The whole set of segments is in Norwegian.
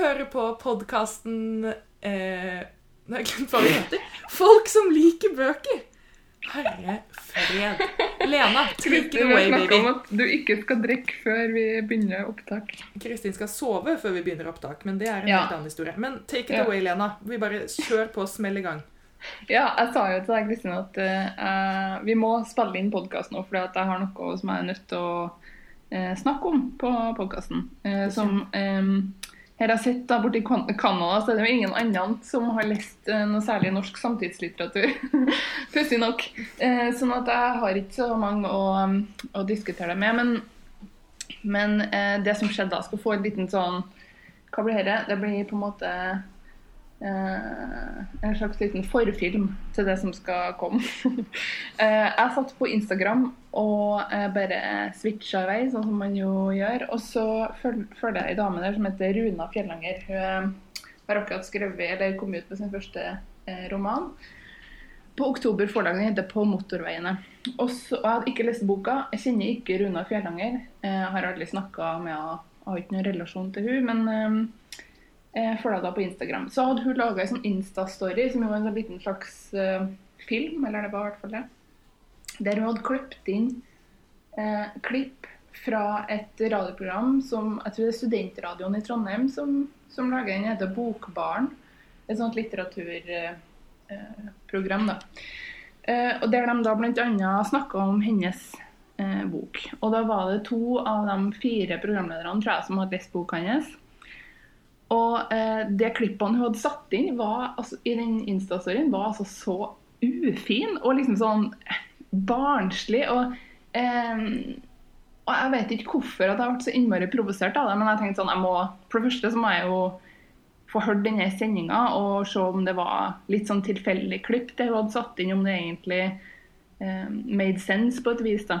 hører på podkasten eh, Nå har jeg glemt hva den heter. Folk som liker bøker. Herre fred. Lena, take it away, baby. om at du ikke skal drikke før vi begynner opptak. Kristin skal sove før vi begynner opptak, men det er en Ja. helt annen historie. Men take it Ja. away, Lena. Vi bare kjør på, smell i gang. Ja, jeg sa jo til deg, Kristin, at uh, vi må spille inn podkast nå, fordi jeg har noe som jeg er nødt til å uh, snakke om på podkasten. som eh, her jeg sett da borte i Canada, så er det jo ingen annen som har lest eh, noe særlig norsk samtidslitteratur. Pussig nok. Eh, sånn at jeg har ikke så mange å, um, å diskutere det med. Men, men eh, det som skjedde da, skal få en liten sånn Hva blir dette? Det blir på en måte en slags liten forfilm til det som skal komme. eh, jeg satt på Instagram og eh, bare switcha i vei, sånn som man jo gjør. Og så følger jeg ei dame der som heter Runa Fjellanger. Hun eh, har akkurat skrevet, eller kom ut med sin første eh, roman. På Oktober forlag. Den heter 'På motorveiene'. Og jeg hadde ikke lest boka. Jeg kjenner ikke Runa Fjellanger. Eh, Jeg har aldri snakka med henne. Jeg har ikke noen relasjon til hun, men eh, da på Instagram. Så hadde hun laga en sånn Insta-story, som jo var en sånn liten slags eh, film, eller det var i hvert fall det, der hun hadde klippet inn eh, klipp fra et radioprogram som jeg tror det er Studentradioen i Trondheim som, som lager den, heter Bokbaren. Et sånt litteraturprogram, da. Eh, og der de da bl.a. snakka om hennes eh, bok. Og da var det to av de fire programlederne tror jeg, som hadde lest boka hennes. Og eh, det klippene hun hadde satt inn var, altså, i den Insta-storyen, var altså så ufin og liksom sånn barnslig. Og, eh, og jeg vet ikke hvorfor at jeg ble så innmari provosert av det, men jeg tenkte sånn, jeg må, for det første så må jeg jo få hørt denne sendinga og se om det var litt sånn tilfeldig klipp det hun hadde satt inn, om det egentlig eh, made sense på et vis da,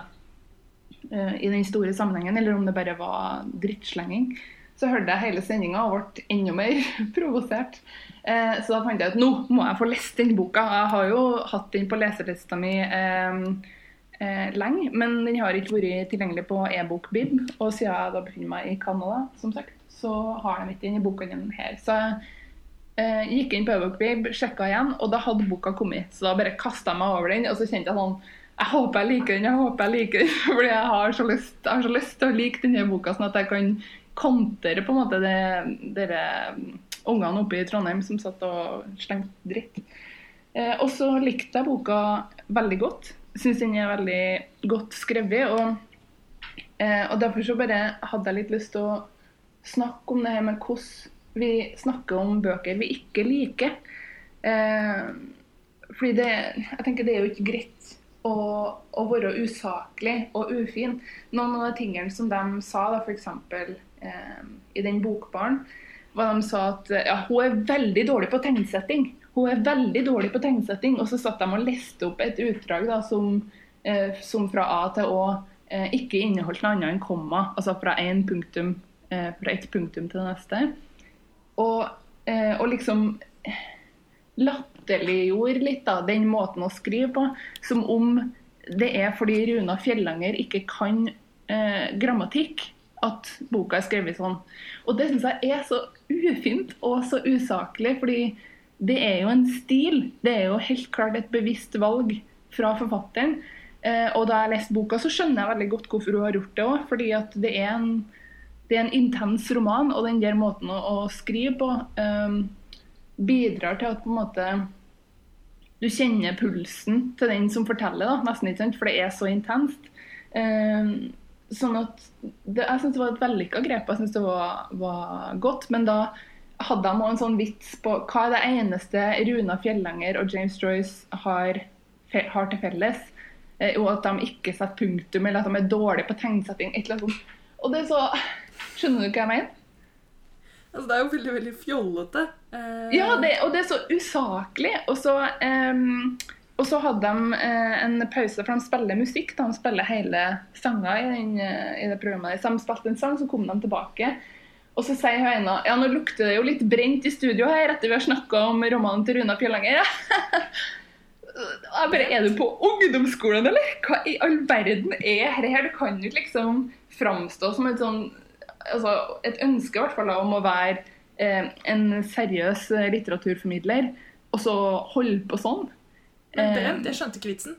eh, i den store sammenhengen, eller om det bare var drittslenging. Så hørte jeg hele sendinga og ble enda mer provosert. Eh, så da fant jeg ut nå må jeg få lest den boka. Jeg har jo hatt den på leselista mi eh, eh, lenge, men den har ikke vært tilgjengelig på e-bokbib. Og siden jeg da befinner meg i Canada, som sagt, så har de ikke den i bokhandelen her. Så jeg eh, gikk inn på e-bokbib, sjekka igjen, og da hadde boka kommet. Så da bare kasta jeg meg over den, og så kjente jeg sånn jeg håper jeg liker den, jeg håper jeg liker den. Fordi jeg har så lyst, jeg har så lyst til å like denne boka, sånn at jeg kan kontre på en måte det, dere ungene oppe i Trondheim som satt og slengte dritt. Eh, og så likte jeg boka veldig godt. Syns den er veldig godt skrevet. Og, eh, og derfor så bare hadde jeg litt lyst til å snakke om det her med hvordan vi snakker om bøker vi ikke liker. Eh, fordi det, jeg tenker det er jo ikke greit å, å være usaklig og ufin. Noen av de tingene som de sa, da f.eks. Eh, i den bokbaren, var de sa at ja, hun er veldig dårlig på tegnsetting. Hun er veldig dårlig på tegnsetting. Og så satt de og leste opp et utdrag da, som, eh, som fra A til Å eh, ikke inneholdt noe annet enn komma. Altså fra, en punktum, eh, punktum til det neste. Og, eh, og liksom latterliggjorde litt da, den måten å skrive på, som om det er fordi Runa Fjellanger ikke kan eh, grammatikk at boka er skrevet sånn. Og det syns jeg er så ufint og så usaklig, fordi det er jo en stil. Det er jo helt klart et bevisst valg fra forfatteren. Eh, og da jeg leste boka, så skjønner jeg veldig godt hvorfor hun har gjort det òg. Fordi at det er en, det er en intens roman, og den der måten å, å skrive på eh, bidrar til at på en måte du kjenner pulsen til den som forteller, da, nesten ikke sant, for det er så intenst. Eh, sånn at det, Jeg syns det var et vellykka grep, jeg syns det var, var, godt. Men da hadde de også en sånn vits på hva er det eneste Runa Fjellanger og James Joyce har, har til felles. Eh, og at de ikke setter punktum, eller at de er dårlige på tegnsetting. et eller annet sånt. Og det er så Skjønner du hva jeg mener? Altså, det er jo veldig, veldig fjollete. Eh, Ja, det, og det er så usaklig. Og så, ehm, og så hadde de eh, en pause, for de spiller musikk. De spiller hele sanger i, eh, i det programmet. Så de spilte en sang, så kom de tilbake. Og så sier hun ene ja, nå lukter det jo litt brent i studio her etter vi har snakka om romanen til Runa Pjellanger. Jeg bare, Er du på ungdomsskolen, eller? Hva i all verden er her? Du kan jo ikke liksom framstå som et sånn altså, et ønske i hvert fall om å være eh, en seriøs litteraturformidler, og så holde på sånn. Men det, det skjønte ikke vitsen.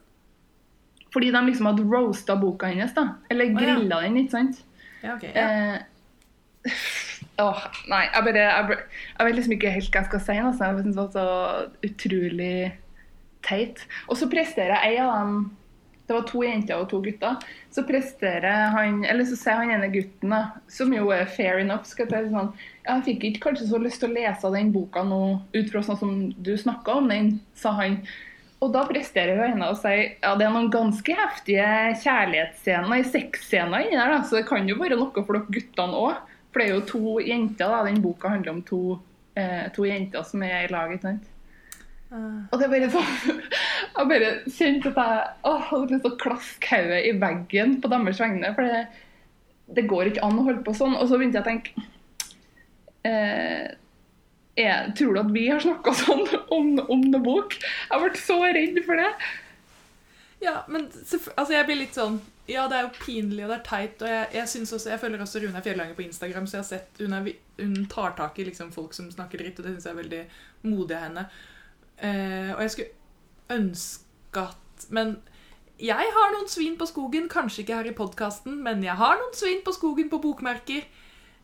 fordi de liksom hadde roasta boka hennes, da. Eller ja. den, ikke sant. Ja, ok. Ja. Eh, åh, nei, jeg bare jeg, bare- jeg vet liksom ikke helt hva jeg skal si. Altså. Jeg synes det var så utrolig teit. Og så presterer ei av dem Det var to jenter og to gutter. Så presterer han Eller så sier han ene gutten, da, som jo er fair enough, skal jeg si sånn Jeg fikk ikke kanskje så lyst til å lese den boka nå ut fra sånn som du snakka om den, sa han. Og da presterer hun henne og sier ja, det er noen ganske heftige kjærlighetsscener, sexscener inni der, da, så det kan jo være noe for dere guttene òg. For det er jo to jenter, da. Den boka handler om to, eh, to jenter som er i lag. ikke sant? Uh. Og det er bare sånn Jeg bare kjente at jeg hadde lyst til å klaske hodet i veggen på deres vegne. For det, det går ikke an å holde på sånn. Og så begynte jeg å tenke eh, er, Tror du at vi har snakka sånn om, om noe bok? Jeg ble så redd for det. Ja, men altså jeg blir litt sånn Ja, det er jo pinlig, og det er teit, og jeg, jeg synes også Jeg følger også Runa Fjellanger på Instagram, så jeg har sett Hun, er, hun tar tak i liksom folk som snakker dritt, og det syns jeg er veldig modig av henne. Eh, og jeg skulle ønske at Men jeg har noen svin på skogen, kanskje ikke her i podkasten, men jeg har noen svin på skogen på bokmerker.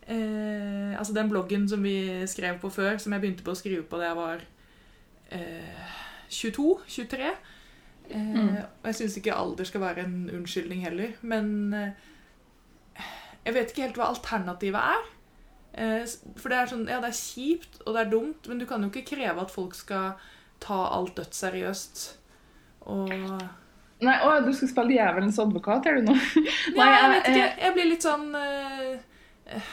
Eh, altså den bloggen som vi skrev på før, som jeg begynte på å skrive på da jeg var eh, 22-23. Eh, Og jeg syns ikke alder skal være en unnskyldning heller. Men eh, jeg vet ikke helt hva alternativet er. Eh, for det er sånn, ja, det er kjipt og det er dumt, men du kan jo ikke kreve at folk skal ta alt dødsseriøst. Og Nei, å, du skal spille djevelens advokat, er du nå? Nei, jeg jeg- vet ikke. Jeg blir litt sånn eh, eh,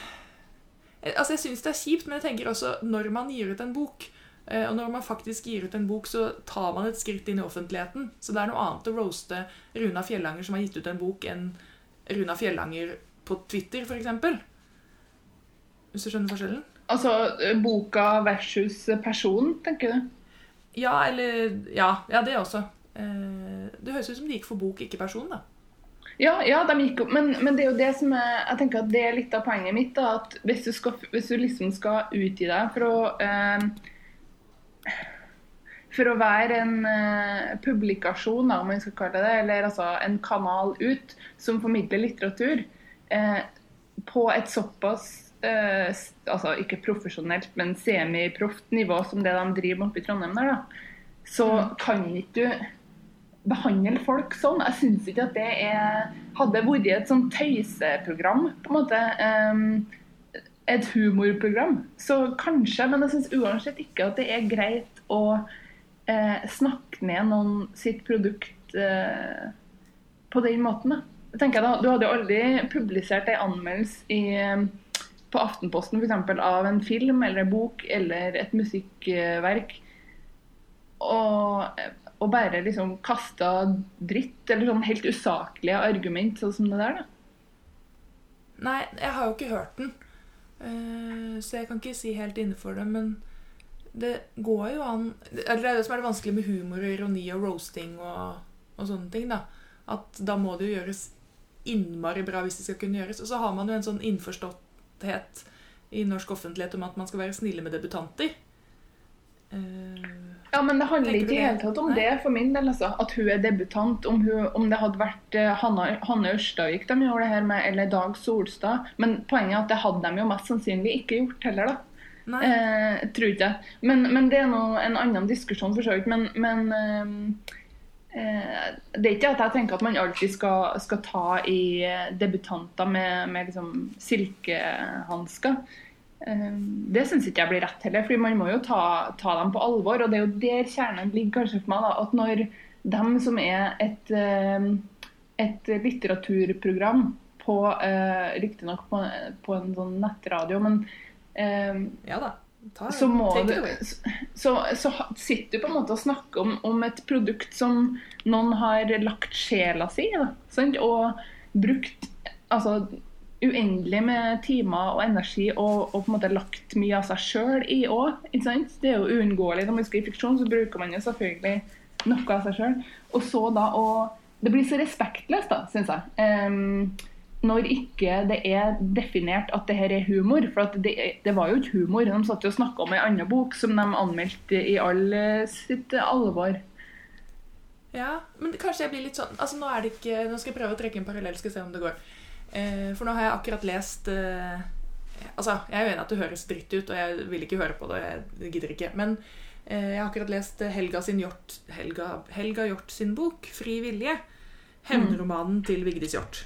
Altså, jeg syns det er kjipt, men jeg tenker også når man gir ut en bok, eh, og når man faktisk gir ut en bok, så tar man et skritt inn i offentligheten. Så det er noe annet å roaste Runa Fjellanger som har gitt ut en bok, enn Runa Fjellanger på Twitter, f.eks. Hvis du skjønner forskjellen? Altså boka versus personen, tenker du? Ja, eller Ja, ja det også. Eh, det høres ut som det gikk for bok, ikke person, da. Ja, ja de gikk opp, men, men det er jo det som er Jeg tenker at det er litt av poenget mitt. da, at Hvis du, skal, hvis du liksom skal utgi deg for å eh, For å være en eh, publikasjon, da, om man skal kalle det det, eller altså en kanal ut som formidler litteratur eh, på et såpass eh, altså ikke profesjonelt, men semiproft nivå som det de driver oppe i Trondheim der, da, så kan ikke du behandle folk sånn. Jeg syns ikke at det er Hadde vært et sånn tøyseprogram, på en måte, Um, et humorprogram, så kanskje, men jeg syns uansett ikke at det er greit å uh, snakke ned noen sitt produkt uh, på den måten. Da. Jeg da, Du hadde jo aldri publisert en anmeldelse i, på Aftenposten for eksempel, av en film eller en bok eller et musikkverk og, og bare liksom kasta dritt eller sånn helt usaklige argument, sånn som det der. da. Nei, jeg har jo ikke hørt den, uh, så jeg kan ikke si helt innenfor det, men det går jo an Eller det er det som er det vanskelige med humor og ironi og roasting og, og sånne ting, da. At da må det jo gjøres innmari bra hvis det skal kunne gjøres. Og så har man jo en sånn innforståtthet i norsk offentlighet om at man skal være snille med debutanter. Eh, Ja, men det handler ikke i hele tatt om det for min del. altså. At hun er debutant. Om, hun, om det hadde vært eh, Hanne Ørstavik de gjorde det her med, eller Dag Solstad. Men poenget er at det hadde de jo mest sannsynlig ikke gjort heller, da. Eh, tror ikke jeg. Men, men det er nå en annen diskusjon, for så vidt. Men, men eh, eh, det er ikke at jeg tenker at man alltid skal, skal ta i eh, debutanter med, med liksom silkehansker. Eh, Det syns ikke jeg blir rett heller, fordi man må jo ta, ta dem på alvor. Og det er jo der kjernen ligger kanskje for meg. da, At når dem som er et, eh, et litteraturprogram på uh, Riktignok på, på en sånn nettradio, men eh, Ja da. Ta, så du så, så sitter du på en måte og snakker om, om et produkt som noen har lagt sjela si i, og brukt altså, uendelig med timer og energi og, og på en måte lagt mye av seg sjøl i òg. Det er jo uunngåelig. Når man skriver fiksjon, så bruker man jo selvfølgelig noe av seg sjøl. Og så da å Det blir så respektløst, da, syns jeg. Um, når ikke det er definert at det her er humor. For det, det var jo ikke humor. De satt jo og snakka om ei anna bok som de anmeldte i all eh, sitt alvor. Ja, men kanskje jeg blir litt sånn Altså, nå er det ikke Nå skal jeg prøve å trekke en parallell, skal se om det går. Eh, for nå har jeg akkurat lest eh, Altså, jeg er jo enig i at det høres dritt ut, og jeg vil ikke høre på det. Jeg gidder ikke. Men eh, jeg har akkurat lest Helga, Hjort, Helga, Helga Hjort sin bok 'Fri vilje'. Hevnromanen til Vigdis Hjort.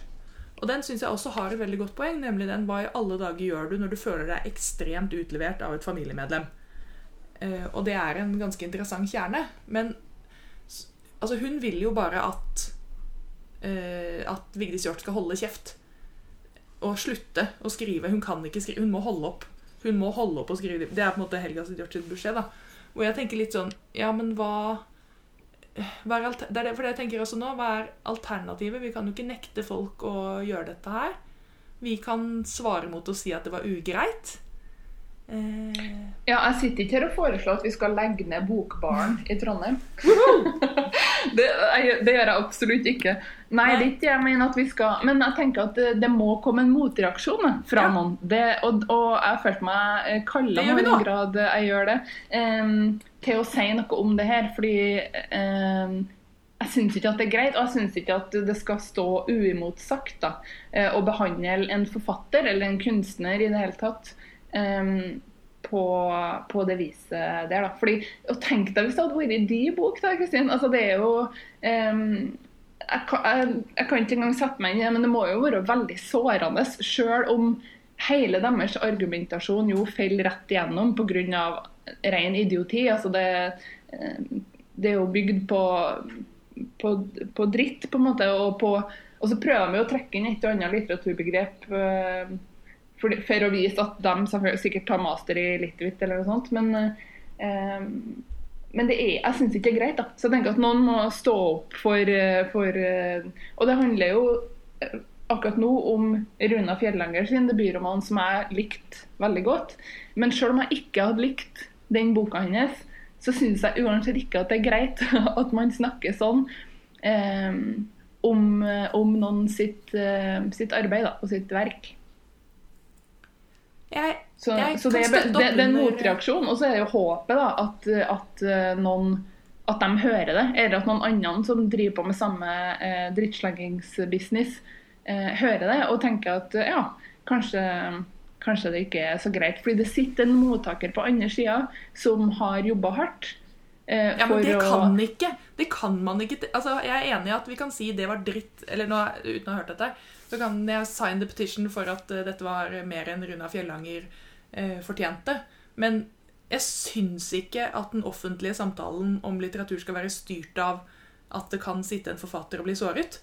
Og den syns jeg også har et veldig godt poeng, nemlig den hva i alle dager gjør du når du føler deg ekstremt utlevert av et familiemedlem. Og det er en ganske interessant kjerne. Men altså, hun vil jo bare at at Vigdis Hjort skal holde kjeft. Og slutte å skrive. Hun kan ikke skrive, hun må holde opp. Hun må holde opp å skrive. Det er på en måte Helga Hjort sitt beskjed. da. Hvor jeg tenker litt sånn Ja, men hva hva er det er det, for det jeg tenker også nå, hva er alternativet? Vi kan jo ikke nekte folk å gjøre dette her. Vi kan svare mot å si at det var ugreit. Eh, Ja, jeg sitter ikke her og foreslår at vi skal legge ned Bokbaren i Trondheim. det, jeg, det gjør jeg absolutt ikke. Nei, Nei. det er ikke jeg mener at vi skal Men jeg tenker at det, det må komme en motreaksjon fra Ja. noen. Det, og, og jeg følte meg eh, kalla i den grad jeg gjør det, um, til å si noe om det her. Fordi um, jeg syns ikke at det er greit, og jeg syns ikke at det skal stå uimotsagt da, eh, å behandle en forfatter eller en kunstner i det hele tatt em, på, på det viset der. da. Fordi, og Tenk deg hvis det hadde vært din bok, da, Kristin. Altså, det er jo um, jeg, kan, jeg, jeg kan ikke engang sette meg inn i det, men det må jo være veldig sårende, Selv om hele deres argumentasjon jo faller rett igjennom pga. ren idioti. Altså det, det er jo bygd på, på, på dritt, på en måte. Og, på, og så prøver vi å trekke inn et og annet litteraturbegrep eh, for, for å vise at de sikkert tar master i Litvit eller noe sånt. Men, eh, men er, jeg syns ikke det er greit. da. Så jeg tenker at noen må stå opp for, eh, for eh, Og det handler jo eh, akkurat nå om Runa Fjellanger sin debutroman, som jeg likte veldig godt. Men selv om jeg ikke hadde likt den boka hennes, så syns jeg uansett ikke at det er greit at man snakker sånn eh, om, om noen sitt, eh, sitt arbeid da, og sitt verk. Jeg, Så, Jeg så det, kan er, det, det er en motreaksjon. Og så er det jo håpet da, at, at eh, noen at de hører det, eller at noen andre som driver på med samme eh, drittsleggingsbusiness, eh, hører det og tenker at eh, ja, kanskje, kanskje det ikke er så greit. Fordi det sitter en mottaker på andre sida som har jobba hardt. eh, Ja, men det å- kan ikke. Det kan man ikke. Altså, jeg er enig i at vi kan si det var dritt, eller nå, uten å ha hørt dette, så kan jeg sign the petition for at uh, dette var mer enn Runa Fjellanger uh, fortjente. Men jeg syns ikke at den offentlige samtalen om litteratur skal være styrt av at det kan sitte en forfatter og bli såret.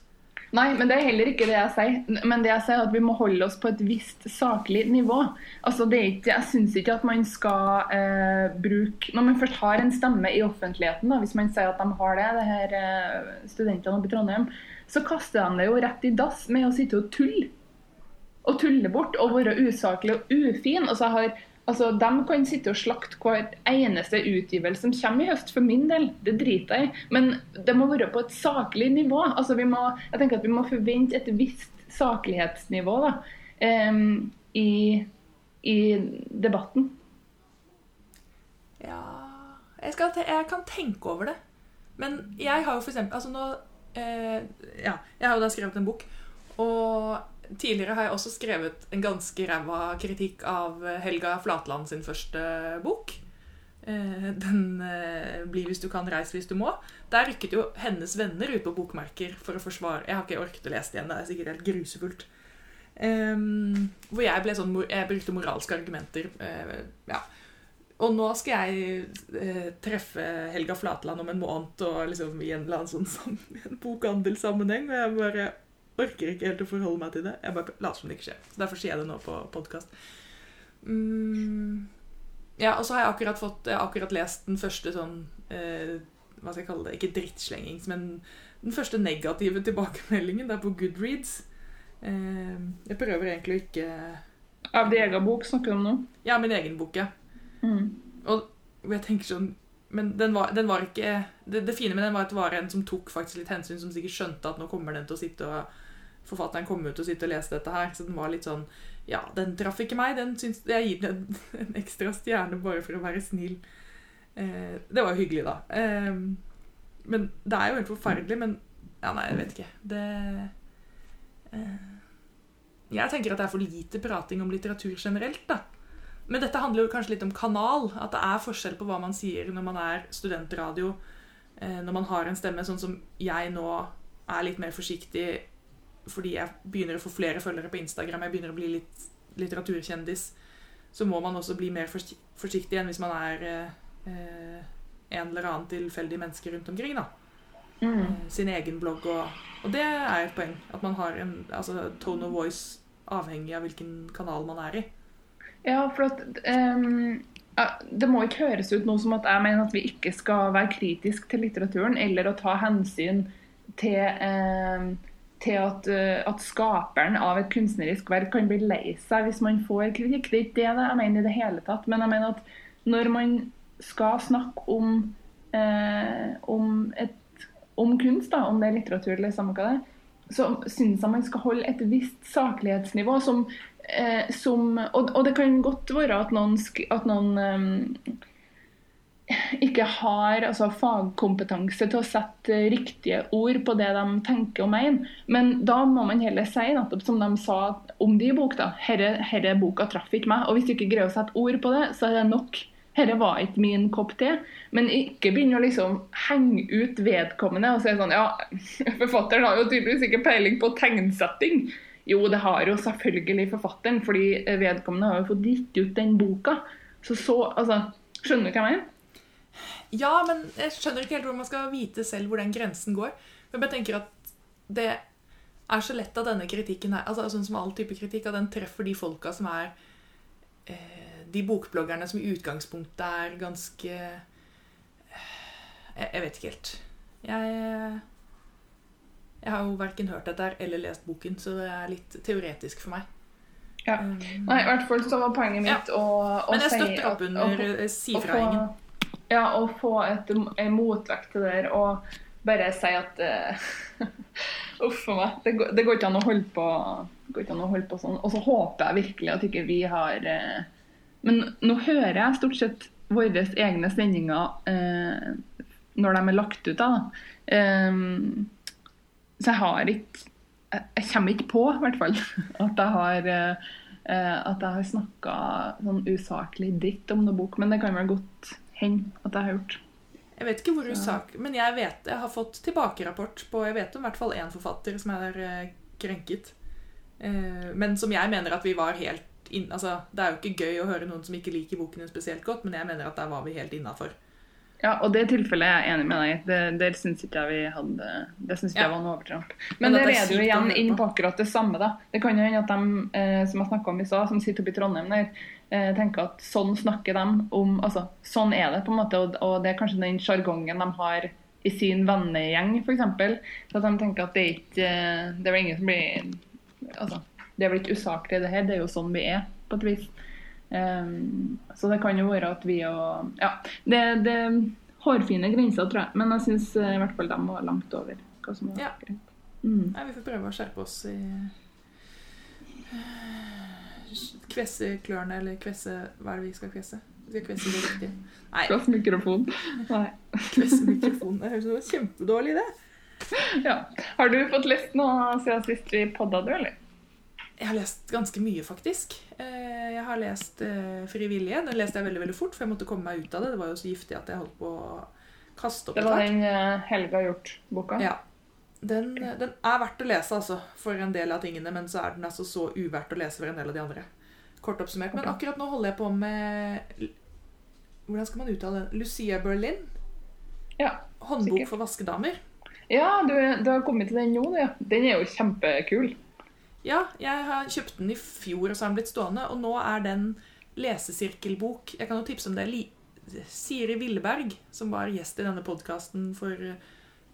Nei, men det er heller ikke det jeg sier. Men det jeg sier er at vi må holde oss på et visst saklig nivå. Altså, ikke, jeg syns ikke at man skal eh, bruke Når man først har en stemme i offentligheten, da, hvis man sier at de har det, det her eh, studentene oppe i Trondheim, så kaster de det jo rett i dass med å sitte og tulle. Og tulle bort og være usaklig og ufin. Og så har Altså, De kan sitte og slakte hver eneste utgivelse som kommer i høst, for min del. Det driter jeg i. Men det må være på et saklig nivå. Altså, vi må, jeg tenker at vi må forvente et visst saklighetsnivå da, um, i, i debatten. Ja jeg, skal, jeg kan tenke over det. Men jeg har jo for eksempel altså nå, eh, Ja, jeg har jo da skrevet en bok. Og tidligere har jeg også skrevet en ganske ræva kritikk av Helga Flatland sin første bok. Eh, den eh, 'Bli hvis du kan, reis hvis du må'. Der rykket jo hennes venner ut på bokmerker for å forsvare Jeg har ikke orket å lese det igjen, det er sikkert helt grusefullt. Ehm, hvor jeg ble sånn Jeg brukte moralske argumenter. eh, ja. Og nå skal jeg eh, treffe Helga Flatland om en måned og liksom i en eller annen sånn sam en bokhandelssammenheng, og jeg bare orker ikke helt å forholde meg til det. Jeg bare later som det ikke skjer. Så Derfor sier jeg det nå på podkast. Mm, ja, og så har jeg akkurat fått Jeg har akkurat lest den første sånn eh, Hva skal jeg kalle det? Ikke drittslengings, men den første negative tilbakemeldingen. Det er på Goodreads. Eh, jeg prøver egentlig å ikke Av din egen bok snakker du om nå? Ja, min egen bok, ja. Mm. Og jeg tenker sånn Men den var, den var ikke det, det fine med den var at det var en som tok faktisk litt hensyn, som sikkert skjønte at nå kommer den til å sitte og forfatteren kom ut og sitte og lese dette her. Så den var litt sånn Ja, den traff ikke meg. Den syns Jeg gir den en, en ekstra stjerne bare for å være snill. Eh, det var jo hyggelig, da. Eh, men det er jo helt forferdelig. Men ja, nei, jeg vet ikke. Det eh, Jeg tenker at det er for lite prating om litteratur generelt, da. Men dette handler jo kanskje litt om kanal. At det er forskjell på hva man sier når man er studentradio, eh, når man har en stemme, sånn som jeg nå er litt mer forsiktig fordi jeg begynner å få flere følgere på Instagram, jeg begynner å bli litt litteraturkjendis, så må man også bli mer forsiktig enn hvis man er eh, en eller annen tilfeldig menneske rundt omkring. da. Mm. Eh, sin egen blogg. Og, og, det er et poeng. At man har en altså, tone of voice avhengig av hvilken kanal man er i. Ja, for at um, Det må ikke høres ut noe som at jeg mener at vi ikke skal være kritisk til litteraturen, eller å ta hensyn til, um, til at, uh, at, skaperen av et kunstnerisk verk kan bli lei seg hvis man får kritikk. Det er ikke det jeg mener i det hele tatt. Men jeg mener at når man skal snakke om, uh, om, et, om kunst, da, om det er litteratur eller samme hva det er, så syns jeg man skal holde et visst saklighetsnivå som eh, som og, og, det kan godt være at noen, at noen eh, ikke har altså, fagkompetanse til å sette riktige ord på det de tenker og mener. Men da må man heller si, nettopp som de sa om de i bok, da. Herre, herre boka traff ikke meg. Og hvis du ikke greier å sette ord på det, så er det nok. Herre var ikke min kopp te. Men ikke begynne å liksom henge ut vedkommende og si sånn Ja, forfatteren har jo tydeligvis ikke peiling på tegnsetting. Jo, det har jo selvfølgelig forfatteren, fordi vedkommende har jo fått gitt ut den boka. Så så, altså, Skjønner du hva jeg mener? Ja, men jeg skjønner ikke helt hvor man skal vite selv hvor den grensen går. Men jeg tenker at det er så lett at denne kritikken her, altså sånn som all type kritikk, at den treffer de folka som er eh, De bokbloggerne som i utgangspunktet er ganske eh, jeg, jeg, vet ikke helt. Jeg jeg har jo verken hørt dette eller lest boken, så det er litt teoretisk for meg. Ja. Um, Nei, i hvert fall så var poenget mitt ja. å, å Men jeg støtter opp under eh, sifraingen. Ja, å få et, en motvekt til det der og bare si at uh, Uff a meg. Det, det, går ikke an å holde på, går ikke an å holde på sånn. Og så håper jeg virkelig at ikke vi har uh, Men nå hører jeg stort sett våre egne sendinger uh, når de er lagt ut. da. Um, så jeg har ikke Jeg kommer ikke på, i hvert fall, at jeg har uh, at jeg har snakka sånn usaklig dritt om noen bok. Men det kan vel godt hende at jeg har gjort. Jeg vet ikke hvor usak... Men jeg vet jeg har fått tilbakerapport på Jeg vet om i hvert fall én forfatter som er uh, krenket. Uh, men som jeg mener at vi var helt inn, altså, Det er jo ikke gøy å høre noen som ikke liker boken spesielt godt, men jeg mener at der var vi helt innafor. Ja, og det tilfellet er jeg enig med deg Det, det syns ikke jeg vi hadde Det syns ikke ja. jeg var noe overtramp. Men, Men det leder jo igjen inn på akkurat det samme, da. Det kan jo hende at de eh, som jeg snakka om i stad, som sitter oppe i Trondheim der, eh, tenker at sånn snakker de om Altså, sånn er det, på en måte, og, og det er kanskje den sjargongen de har i sin vennegjeng, f.eks. Så at de tenker at det er ikke eh, Det er vel ingen som blir Altså, det er vel ikke usaklig, det her. Det er jo sånn vi er, på et vis. Um, så det kan jo være at vi og Ja. Det, det hårfine grenser, tror jeg. Men jeg syns uh, i hvert fall de var langt over hva som var ja. greit. Mm. Nei, vi får prøve å skjerpe oss i Kvesse klørne, eller kvesse Hva er det vi skal kvesse? Vi skal kvesse det riktig. Nei. Kvass mikrofon. Nei. Kvesse mikrofon. Det høres ut kjempedårlig idé. Ja. Har du fått lest noe siden sist vi podda, du, eller? Jeg har lest ganske mye, faktisk. Eh, jeg har lest eh, 'Frivillige'. Den leste jeg veldig veldig fort, for jeg måtte komme meg ut av det. Det var jo så giftig at jeg holdt på å kaste opp Det var den eh, Helga Hjort-boka? Ja. Den, den, er verdt å lese altså, for en del av tingene, men så er den altså så uverdt å lese for en del av de andre. Kort oppsummert. Men akkurat nå holder jeg på med Hvordan skal man uttale den? Lucia Berlin. Ja, 'Håndbok sikkert. for vaskedamer'. Ja, du, du, har kommet til den nå. Ja. Den er jo kjempekul. Ja, jeg har kjøpt den i fjor, og så har den blitt stående. Og nå er den lesesirkelbok Jeg kan jo tipse om det. Siri Willeberg, som var gjest i denne podkasten for eh,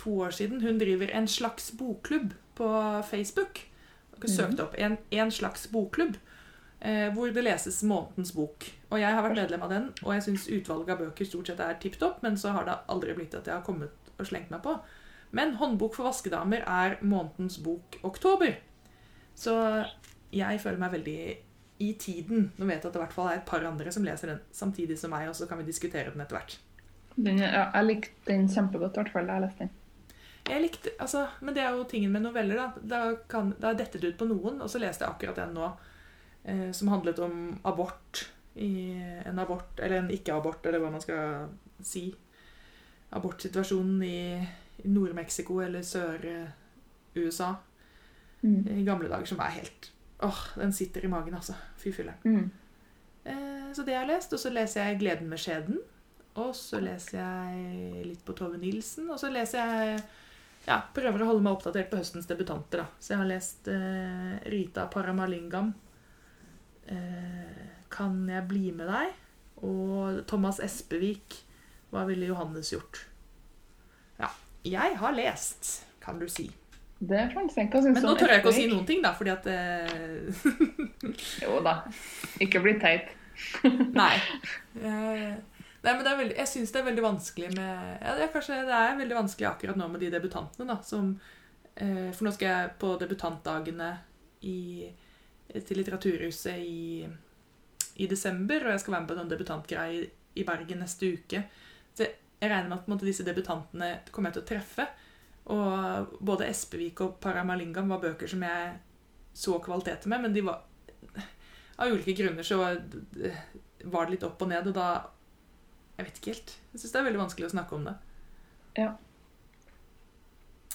to år siden, hun driver en slags bokklubb på Facebook. Dere mhm. søkte opp en, en slags bokklubb. Eh, hvor det leses månedens bok. Og jeg har vært medlem av den, og jeg syns utvalget av bøker stort sett er tipp topp, men så har det aldri blitt at jeg har kommet og slengt meg på. Men Håndbok for vaskedamer er månedens bok oktober. Så jeg føler meg veldig i tiden. Nå vet jeg at det i hvert fall er et par andre som leser den samtidig som meg, og så kan vi diskutere den etter hvert. Den, ja, jeg likte den kjempegodt, i hvert fall jeg leste den. Jeg likte, altså, Men det er jo tingen med noveller. Da Da kan, da er det ut på noen, og så leste jeg akkurat den nå eh, som handlet om abort. I en abort, eller en ikke-abort, eller hva man skal si. Abortsituasjonen i, i Nord-Mexico eller Sør-USA Mm. i gamle dager, som er helt Åh, den sitter i magen, altså. Fy fille. Mm. Eh, så det jeg har lest. Og så leser jeg 'Gleden med skjeden'. Og så leser jeg litt på Tove Nilsen. Og så leser jeg ja, Prøver å holde meg oppdatert på høstens debutanter. da. Så jeg har lest eh, Rita Paramalingam. Eh, 'Kan jeg bli med deg?' Og Thomas Espevik. 'Hva ville Johannes gjort?' Ja. Jeg har lest, kan du si. Det jeg ikke. Hva Men nå tør jeg ikke å si noen ting, da, fordi at eh, Jo da. Ikke bli teit. Nei. Eh, Nei, men det veldig, Jeg syns det er veldig vanskelig med ja, det, er kanskje, det er veldig vanskelig akkurat nå med de debutantene. da, som, eh, For nå skal jeg på debutantdagene i, til Litteraturhuset i, i desember, og jeg skal være med på den debutantgreia i, i Bergen neste uke. Så jeg regner med at måte, disse debutantene kommer jeg til å treffe. Og både Espevik og Paramalingam var bøker som jeg så kvaliteter med, men de var Av ulike grunner så var det litt opp og ned, og da Jeg vet ikke helt. Jeg syns det er veldig vanskelig å snakke om det. Ja.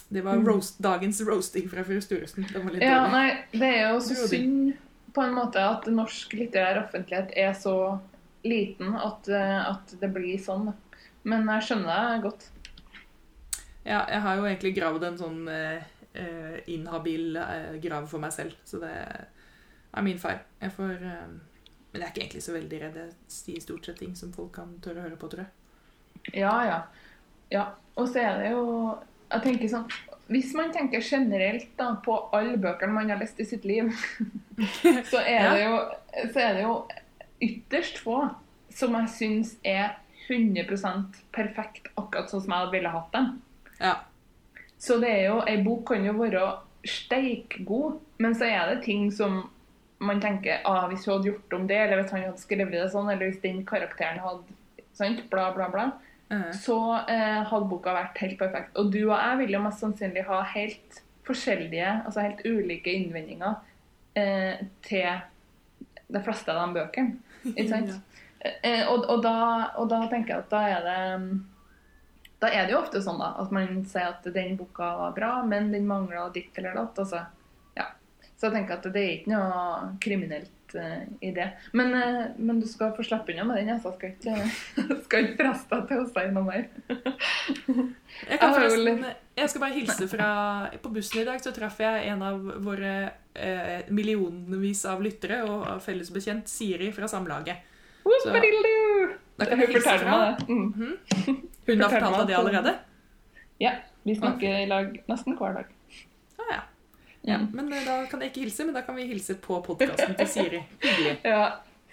Det var Mm. roast, dagens roasting fra fru Sturesen. Det var litt Ja, dårlig. nei, det er jo så synd på en måte at norsk litterær offentlighet er så liten at, eh, at det blir sånn. Men jeg skjønner det godt. Ja, jeg har jo egentlig gravd en sånn eh, eh, inhabil eh, grav for meg selv, så det er min feil. Jeg får eh, Men jeg er ikke egentlig så veldig redd. Jeg sier stort sett ting som folk kan tørre å høre på, tror jeg. Ja, ja. ja. Og så er det jo Jeg tenker sånn Hvis man tenker generelt da, på alle bøkene man har lest i sitt liv, så er, det jo, så er det jo ytterst få som jeg syns er 100% perfekt akkurat sånn som jeg ville hatt dem. Ja. Så det er jo, ei bok kan jo være steikgod, men så er det ting som man tenker ah, hvis hun hadde gjort om det, eller hvis han hadde skrevet det sånn, eller hvis den karakteren hadde sant, bla, bla, bla, Eh, så eh, hadde boka vært helt perfekt. Og du og jeg vil jo mest sannsynlig ha helt forskjellige, altså helt ulike innvendinger eh, til de fleste av de bøkene. Ikke sant? Eh, og, og, da, og da tenker jeg at da er det mm, da er det jo ofte sånn da, at man sier at den boka var bra, men den mangla ditt eller datt. Altså. Ja. Så jeg tenker at det er ikke noe kriminelt uh, i det. Men, uh, men du skal få slippe unna med den. Jeg skal ikke, skal ikke presse deg til å si noe mer. Jeg, forresten, jeg skal bare hilse fra På bussen i dag så traff jeg en av våre eh, millionvis av lyttere og felles bekjent Siri fra Samlaget. Whoopadiddle-doo! Da kan jeg Hun hilse fra. meg det. Mm. Hun har fortalt deg det allerede? Ja. Vi snakker i lag nesten hver dag. Ah, ja. ja. Mm. Men eh, da kan jeg ikke hilse, men da kan vi hilse på podkasten til Siri. Hyggelig. Ja,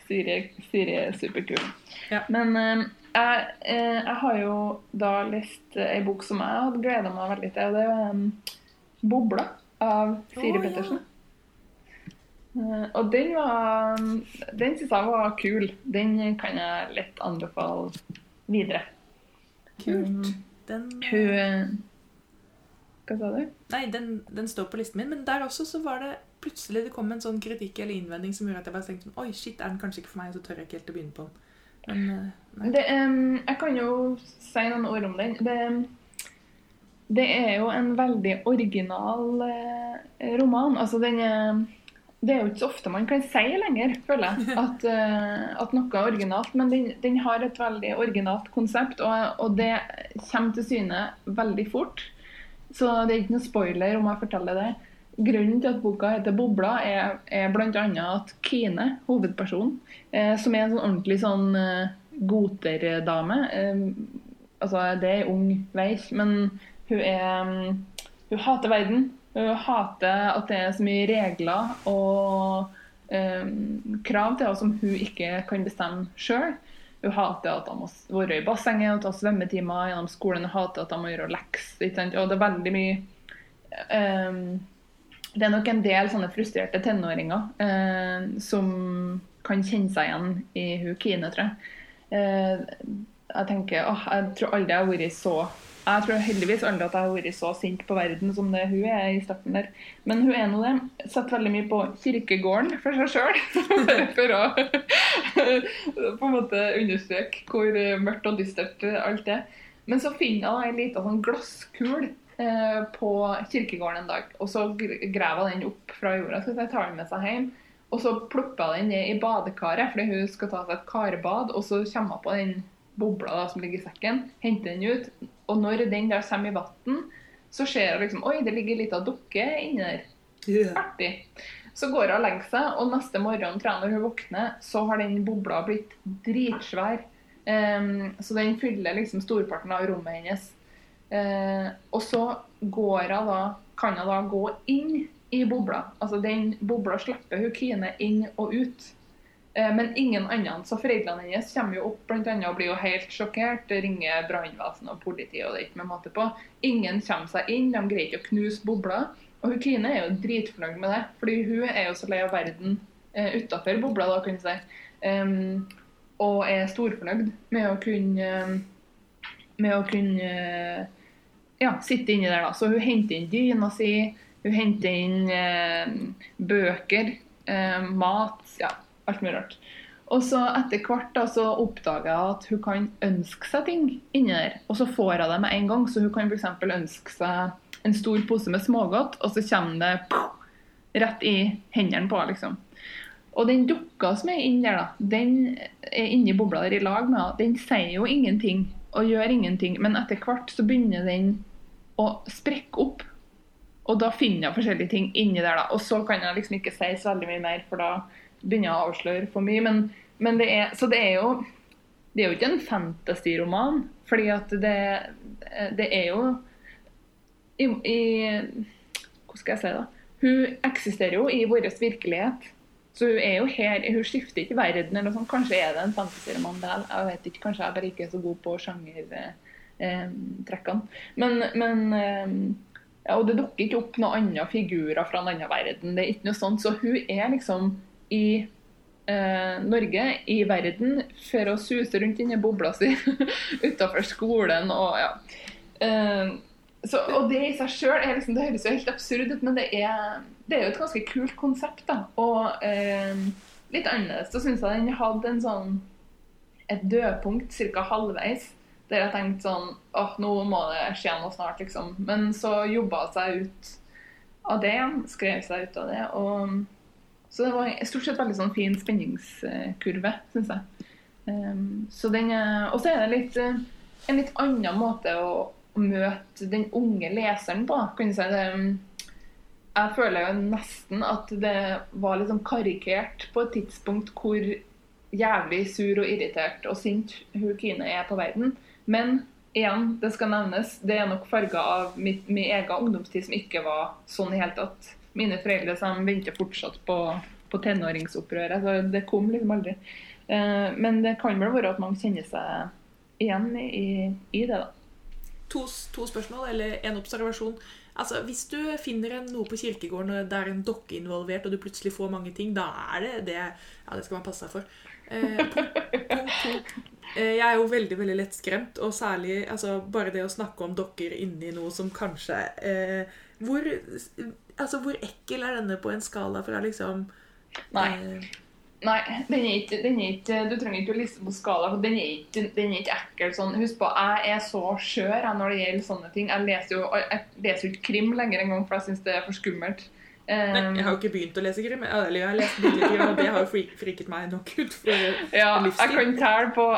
Siri, Siri er superkul. Ja. Men eh, jeg, eh, jeg har jo da lest ei bok som jeg hadde gleda meg veldig til. og Det er um, 'Bobla' av Siri Å, ja. Pettersen. Eh, og den var Den syns jeg var kul. Den kan jeg lett anbefale videre. Kult. Mm, Den, Hun eh, Hva sa du? nei, den, den står på listen min, men der også så var det plutselig det kom en sånn kritikk eller innvending som gjorde at jeg bare tenkte sånn, Oi, shit, er den kanskje ikke for meg? Og så tør jeg ikke helt å begynne på den. Men eh. Det, um, jeg kan jo si noen ord om den. Det, det er jo en veldig original uh, roman. Altså, den er, det er jo ikke så ofte man kan si lenger, føler jeg, at, eh, at noe er originalt. Men den, den har et veldig originalt konsept, og, og det kommer til syne veldig fort. Så det er ikke noe spoiler om jeg forteller det. Grunnen til at boka heter 'Bobla', er, er bl.a. at Kine, hovedpersonen, eh, som er en sånn ordentlig sånn eh, goterdame eh, Altså, det er ei ung veis, men hun er mm, Hun hater verden. Hun hater at det er så mye regler og eh, krav til henne som hun ikke kan bestemme sjøl. Hun hater at hun må være i bassenget og ta svømmetimer gjennom skolen. Hun hater at hun må gjøre lekser. Det er veldig mye eh, det er nok en del sånne frustrerte tenåringer eh, som kan kjenne seg igjen i hun Kine, tror jeg. Eh, jeg tenker, åh, jeg tror aldri jeg har vært så jeg tror heldigvis aldri at jeg har vært så sint på verden som det hun er i starten der. Men hun er nå det. Setter veldig mye på kirkegården for seg sjøl. for å på en måte understreke hvor mørkt og dystert alt er. Men så finner hun ei lita sånn glasskul eh, på kirkegården en dag. Og så graver hun den opp fra jorda. Så jeg tar den med seg hjem. Og så plopper hun den ned i badekaret fordi hun skal ta seg et karbad. Og så kommer hun på den bobla da, som ligger i sekken, henter den ut og når den der kommer i vann, så ser hun liksom Oi, det ligger litt av dukke inni der. Yeah. Artig. Så går hun og legger seg, og neste morgen tror jeg når hun våkner, så har den bobla blitt dritsvær. Um, så den fyller liksom storparten av rommet hennes. Uh, og så går hun da, kan hun da gå inn i bobla. Altså den bobla slipper hun Kine inn og ut. Eh, men ingen andre. Så foreldrene hennes kommer jo opp blant annet, og blir jo helt sjokkert. Ringer brannvesen og politi, og det er ikke med måte på. Ingen kommer seg inn, de greier ikke å knuse bobla. Og hun Kine er jo dritfornøyd med det, fordi hun er jo så lei av verden eh, utafor bobla, da, kan du si. Um, og er storfornøyd med å kunne med å kunne uh, ja, sitte inni der. da. Så hun henter inn dyna si, hun henter inn eh, bøker, mat. ja, alt mye rart. Og så etter hvert da, så oppdager jeg at hun kan ønske seg ting inni der. Og så får hun det med en gang. Så hun kan f.eks. ønske seg en stor pose med smågodt, og så kommer det pof, rett i hendene på henne. liksom. Og den dukka som er inni der, da, den er inni bobla der i lag med henne. Den sier jo ingenting og gjør ingenting, men etter hvert så begynner den å sprekke opp. Og da finner jeg forskjellige ting inni der, da. Og så kan jeg liksom ikke si så veldig mye mer, for da begynner å avsløre for mye. Men, men det er, så det er jo det er jo ikke en fantasy-roman, fordi at det, det er jo i, i, Hvordan skal jeg si, da? Hun eksisterer jo i vår virkelighet. Så hun er jo her, hun skifter ikke verden eller noe sånt. Kanskje er det en fantasy-roman der. Jeg vet ikke, Kanskje jeg bare ikke er så god på sjangertrekkene. Eh, men, men eh, ja, Og det dukker ikke opp noen andre figurer fra en annen verden. Det er ikke noe sånt. Så hun er liksom i eh, Norge, i verden, for å suse rundt inni bobla si utafor skolen og ja. Eh, så, og det i seg sjøl liksom, Det høres jo helt absurd ut, men det er, det er jo et ganske kult konsept. da, Og eh, litt annerledes. Så syns jeg den hadde en sånn et dødpunkt ca. halvveis. Der jeg tenkte sånn åh, nå må det skje noe snart, liksom. Men så jobba seg ut av det. Skrev seg ut av det. Og så det var stort sett veldig sånn fin spenningskurve, syns jeg. Um, så den, og så er det litt, uh, en litt annen måte å, møte den unge leseren på. kan du si det. Um, jeg føler jo nesten at det var litt sånn karikert på et tidspunkt hvor jævlig sur og irritert og sint hun Kine er på verden. Men igjen, det skal nevnes, det er nok farga av min egen ungdomstid som ikke var sånn i hele tatt mine foreldre som venter fortsatt på, på tenåringsopprøret. Så det kom liksom aldri. Eh, men det kan vel være at mange kjenner seg igjen i, i det, da. To, to, spørsmål, eller en observasjon. Altså, Hvis du finner noe på kirkegården det er en dokke er involvert, og du plutselig får mange ting, da er det det Ja, det skal man passe seg for. Eh, punkt, punkt. Eh, jeg er jo veldig veldig lettskremt, og særlig altså, bare det å snakke om dokker inni noe som kanskje eh, Hvor Altså, hvor ekkel er denne på en skala fra liksom Nei. Eh, Nei, den er ikke, den er ikke, du trenger ikke å liste på skala. for Den er ikke, den er ikke ekkel. sånn. Husk på, Jeg er så skjør når det gjelder sånne ting. Jeg leser jo, jeg leser ikke krim lenger engang, for jeg syns det er for skummelt. Nei, jeg har jo ikke begynt å lese krim. Eller jeg har lest litt krim, og det har jo friket meg nok ut for ja. Jeg kan telle på,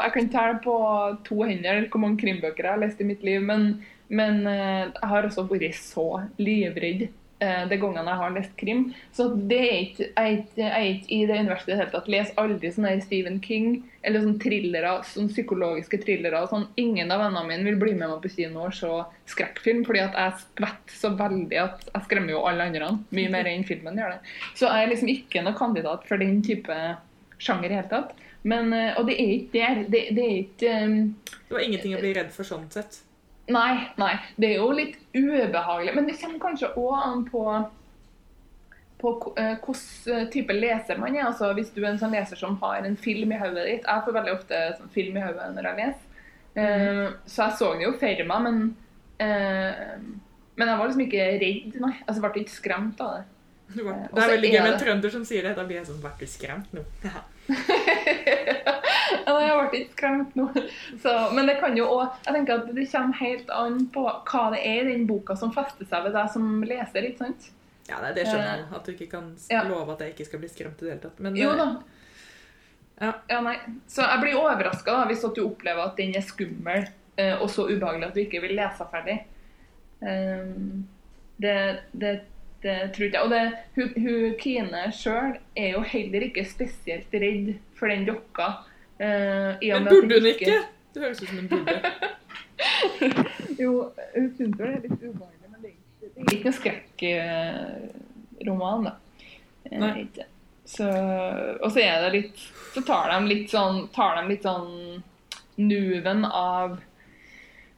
på, to hender hvor mange krimbøker jeg har lest i mitt liv, men, men eh, jeg har også vært så livredd de gangene jeg har lest krim. Så det er ikke, jeg er ikke i det universet i det hele tatt. Les aldri sånne Stephen King eller sånne thrillere, sånne psykologiske thrillere. Sånn. Ingen av vennene mine vil bli med meg på kino og se skrekkfilm, fordi at jeg skvetter så veldig at jeg skremmer jo alle andre. Mye mer enn filmen gjør det. Så jeg er liksom ikke noen kandidat for den type sjanger i det hele tatt. Men, eh, og det er ikke der. Det, det er ikke um, Det var ingenting å bli redd for sånn sett? Nei, nei. Det er jo litt ubehagelig. Men det kommer kanskje òg an på på eh, hvilken type leser man er. Altså, hvis du er en sånn leser som har en film i hodet ditt Jeg får veldig ofte sånn film i hodet når jeg leser. Eh, så jeg så det jo for meg, men uh, Men jeg var liksom ikke redd, nei. Altså, jeg ble ikke skremt av det. Det er Eh, det er veldig er gøy med en trønder som sier det. Da blir jeg sånn Ble du skremt nå? Ja. Nei, jeg ble ikke skremt nå. Så, men det kan jo også, jeg tenker at det kommer helt an på hva det er i den boka som fester seg ved deg som leser. ikke sant? Ja, nei, det skjønner jeg. At du ikke kan love at jeg ikke skal bli skremt i det hele tatt. Men Jo eh, da. Ja. nei. Så jeg blir overraska hvis at du opplever at den er skummel eh, og så ubehagelig at du ikke vil lese ferdig. Um, det, det, det tror ikke jeg. Og det, hun, hun Kine sjøl er jo heller ikke spesielt redd for den dokka. Uh, Men burde hun ikke? Det høres ut som hun burde. Jo, hun syns det er litt ubehagelig, men det er ikke, noen skrekkroman, da. Eh, Nei. Så, og så er det litt Så tar de litt sånn Tar de litt sånn nuven av eh,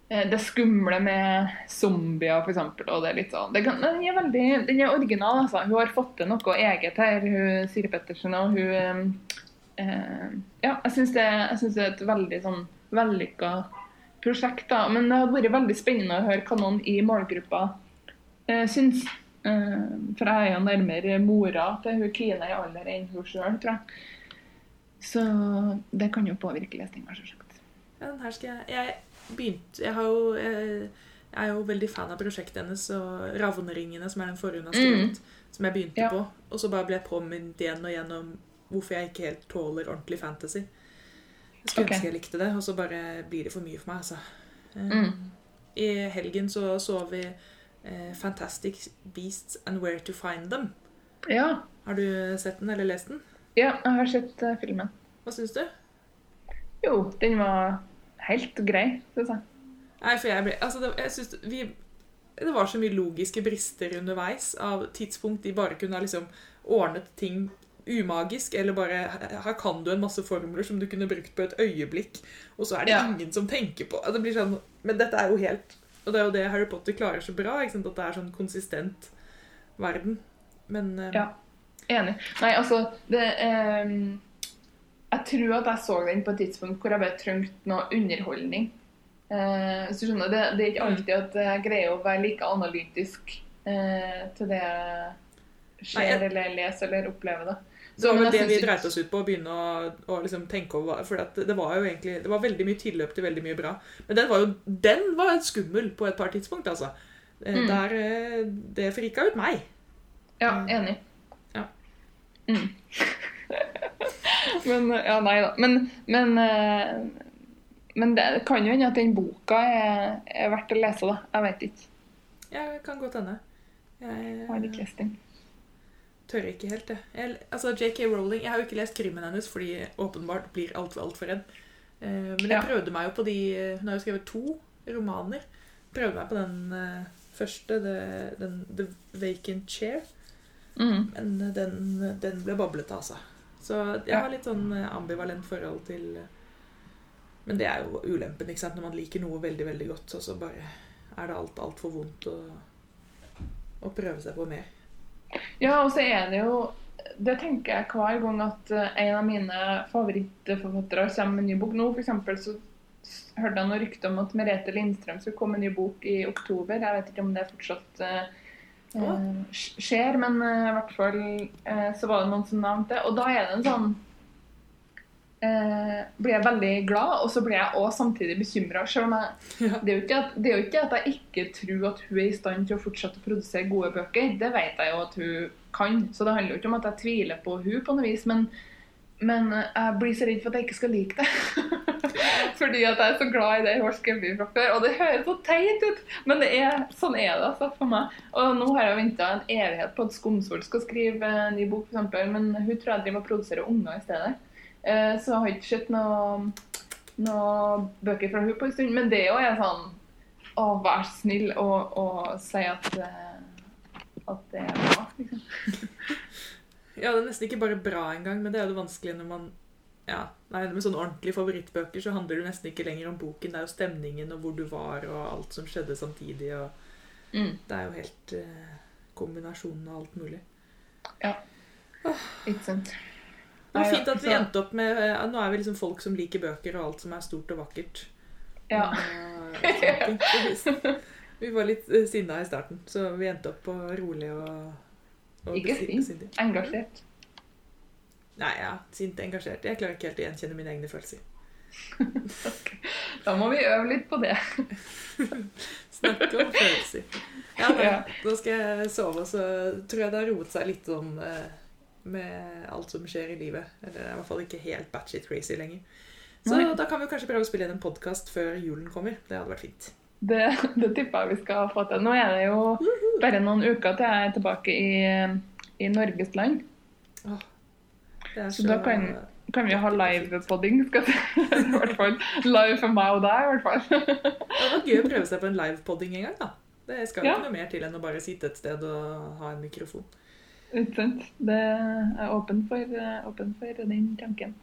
det skumle med zombier, f.eks. Og det er litt sånn det kan, Den er veldig Den er original, altså. Hun har fått til noe eget her, hun Siri Pettersen. Og hun eh, eh, Ja, jeg syns det, det er et veldig sånn vellykka prosjekt. da, Men det hadde vært veldig spennende å høre hva noen i målgruppa eh, syns. Eh, for jeg er jo nærmere mora til hun Kine i alder enn hun sjøl, tror jeg. Så det kan jo påvirke lesninga, selvsagt. Ja, den her skal jeg Jeg begynte Jeg, har jo, jeg, jeg er jo veldig fan av prosjektet hennes og 'Ravneringene', som er den forrige hun har skrevet. Som jeg begynte Ja. på. Og så bare ble jeg påminnet igjen og igjennom hvorfor jeg ikke helt tåler ordentlig fantasy. Jeg skulle okay. ønske jeg likte det, og så bare blir det for mye for meg, altså. Eh, Mm. I helgen så så vi eh, 'Fantastic Beasts and Where to Find Them'. Ja. Har du sett den eller lest den? ja, jeg har sett uh, filmen. Hva syns du? Jo, den var helt grei, syns jeg. Nei, for jeg ble Altså, det, jeg synes vi Det var så mye logiske brister underveis av tidspunkt de bare kunne ha liksom ordnet ting umagisk, eller bare Her kan du en masse formler som du kunne brukt på et øyeblikk, og så er det Ja. ingen som tenker på Det blir sånn Men dette er jo helt Og det er jo det Harry Potter klarer så bra, ikke sant? at det er sånn konsistent verden. Men eh, Ja. Enig. Nei, altså det, ehm, Jeg tror at jeg så den på et tidspunkt hvor jeg bare trengte noe underholdning. Eh, du skjønner, det, det er ikke alltid at jeg greier å være like analytisk eh, til det jeg ser Nei, eller leser eller opplever det. Det var det vi dreit oss ut på, å begynne å, å liksom tenke over For at det var jo egentlig Det var veldig mye tilløp til veldig mye bra. Men den var jo Den var skummel på et par tidspunkt, altså. Eh, Mm. Der eh, Det frika ut meg. Ja, enig. Ja. Mm. men Ja, nei da. Men, men, eh, men det kan jo hende at den boka er, er verdt å lese, da. Jeg vet ikke. Jeg kan godt hende. Jeg har ikke lest den. tør ikke helt, det. jeg altså, JK Rowling Jeg har jo ikke lest krimmen hennes fordi jeg åpenbart blir altfor alt for redd. Eh, Men jeg Ja. prøvde meg jo på de Hun har jo skrevet to romaner. Prøvde meg på den eh, første, the, den The Vacant Chair. Mm. Men den, den ble bablet, altså. Så jeg har litt sånn eh, ambivalent forhold til eh, Men det er jo ulempen, ikke sant? Når man liker noe veldig, veldig godt, og så bare er det alt altfor vondt å, å prøve seg på mer. Ja, og så er det jo Det tenker jeg hver gang at eh, en av mine favorittforfattere kommer med en ny bok. Nå eksempel, så hørte jeg noe rykte om at Merete Lindstrøm skulle komme med en ny bok i oktober. Jeg vet ikke om det fortsatt eh, skjer, men eh, i hvert fall uh, så var det noen som nevnte det. Og da er det en sånn blir jeg veldig glad, og så blir jeg også samtidig bekymra. Ja. Det, det er jo ikke at jeg ikke tror at hun er i stand til å fortsette å produsere gode bøker. Det vet jeg jo at hun kan. Så det handler jo ikke om at jeg tviler på hun på noe vis. Men, men jeg blir så redd for at jeg ikke skal like det. Fordi at jeg er så glad i det jeg har skrevet fra før. Og det høres så teit ut, men det er, sånn er det altså for meg. Og nå har jeg venta en evighet på at Skomsvold skal skrive en ny bok, eksempel, men hun tror jeg driver og produserer unger i stedet. Eh, Så jeg har ikke sett noen noe bøker fra hun på en stund. Men det òg er sånn Å, vær snill og, og si at, eh, at det er bra, liksom. Ja, det er nesten ikke bare bra engang, men det er jo det vanskelige når man ja, nei, Med sånne ordentlige favorittbøker så handler det nesten ikke lenger om boken. Det er jo stemningen og hvor du var og alt som skjedde samtidig. og Mm. Det er jo helt eh, kombinasjonen av alt mulig. Ja. Ikke sant. Det var fint at vi endte opp med eh, Nå er vi liksom folk som liker bøker og alt som er stort og vakkert. Ja. Og, eh, vi var litt eh, sinna i starten, så vi endte opp på rolig og, og Ikke fint. Engasjert. Nei, ja. Sint engasjert. Jeg klarer ikke helt å gjenkjenne mine egne følelser. Da må vi øve litt på det. Snakke om følelser. Ja, da. Da skal jeg sove, og så tror jeg det har roet seg litt sånn med alt som skjer i livet. Eller er i hvert fall ikke helt batshit crazy lenger. Så Nei. da kan vi kanskje prøve å spille inn en podkast før julen kommer. Det hadde vært fint. Det, det tipper jeg vi skal få til. Nå er det jo bare noen uker til jeg er tilbake i, i Norges land. Det er Så da kan, kan vi ha livepodding. skal jeg si. Live for meg og deg, i hvert fall. Det var gøy å prøve seg på en livepodding en gang, da. Det skal jo Ja. ikke noe mer til enn å bare sitte et sted og ha en mikrofon. Ikke sant? Det er åpen for, åpen for den tanken.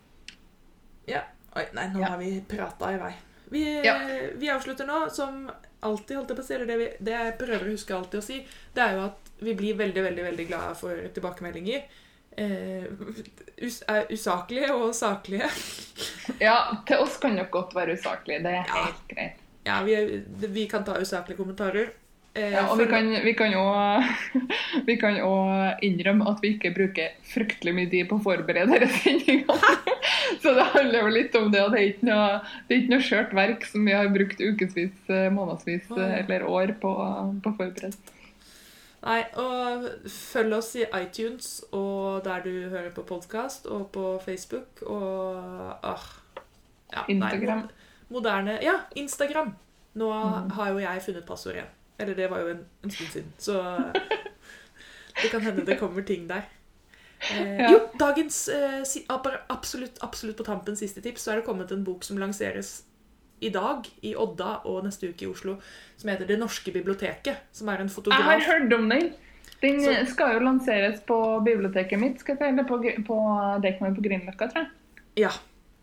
Oi, nei, nå Ja. har vi prata i vei. Vi, Ja. vi avslutter nå som alltid, holdt jeg på å si, det, vi, det jeg prøver å huske alltid å si, det er jo at vi blir veldig, veldig veldig glade for tilbakemeldinger. Eh, us er usaklige og saklige. Ja, til oss kan dere godt være usaklige. Det er Ja. helt greit. Ja, vi, er- vi kan ta usaklige kommentarer. Eh, Ja, og vi for- kan, vi kan jo vi kan jo innrømme at vi ikke bruker fryktelig mye tid på å forberede disse. Så det handler jo litt om det, og det er ikke noe, er ikke noe skjørt verk som vi har brukt ukevis, eh, månedsvis eh, eller år på, på å forberede. Nei, og følg oss i iTunes og der du hører på podkast, og på Facebook og ah, ja, Instagram. Nei, moderne Ja, Instagram. Nå Mm. har jo jeg funnet passord igjen. Eller det var jo en, en stund siden, så det kan hende det kommer ting der. Eh, Ja. Jo, dagens eh, absolutt, absolutt på tampen siste tips, så er det kommet en bok som lanseres i dag i Odda og neste uke i Oslo, som heter Det norske biblioteket. Som er en fotograf Jeg har hørt om den. Den Så- skal jo lanseres på biblioteket mitt, skal jeg eller på, på Deichman på Grünerløkka, tror jeg. Ja.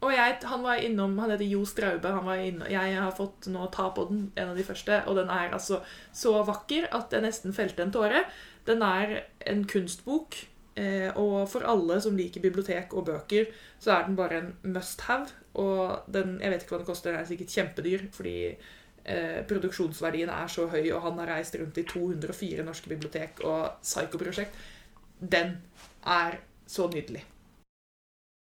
Og jeg, han var innom, han heter Jo Straube. Han var innom, jeg har fått nå ta på den, en av de første. Og den er altså så vakker at jeg nesten felte en tåre. Den er en kunstbok. Eh, og for alle som liker bibliotek og bøker, så er den bare en must have. Og den, jeg vet ikke hva den koster, den er sikkert kjempedyr, fordi eh, produksjonsverdien er så høy, og han har reist rundt i 204 norske bibliotek og Psycho-prosjekt. Den er så nydelig.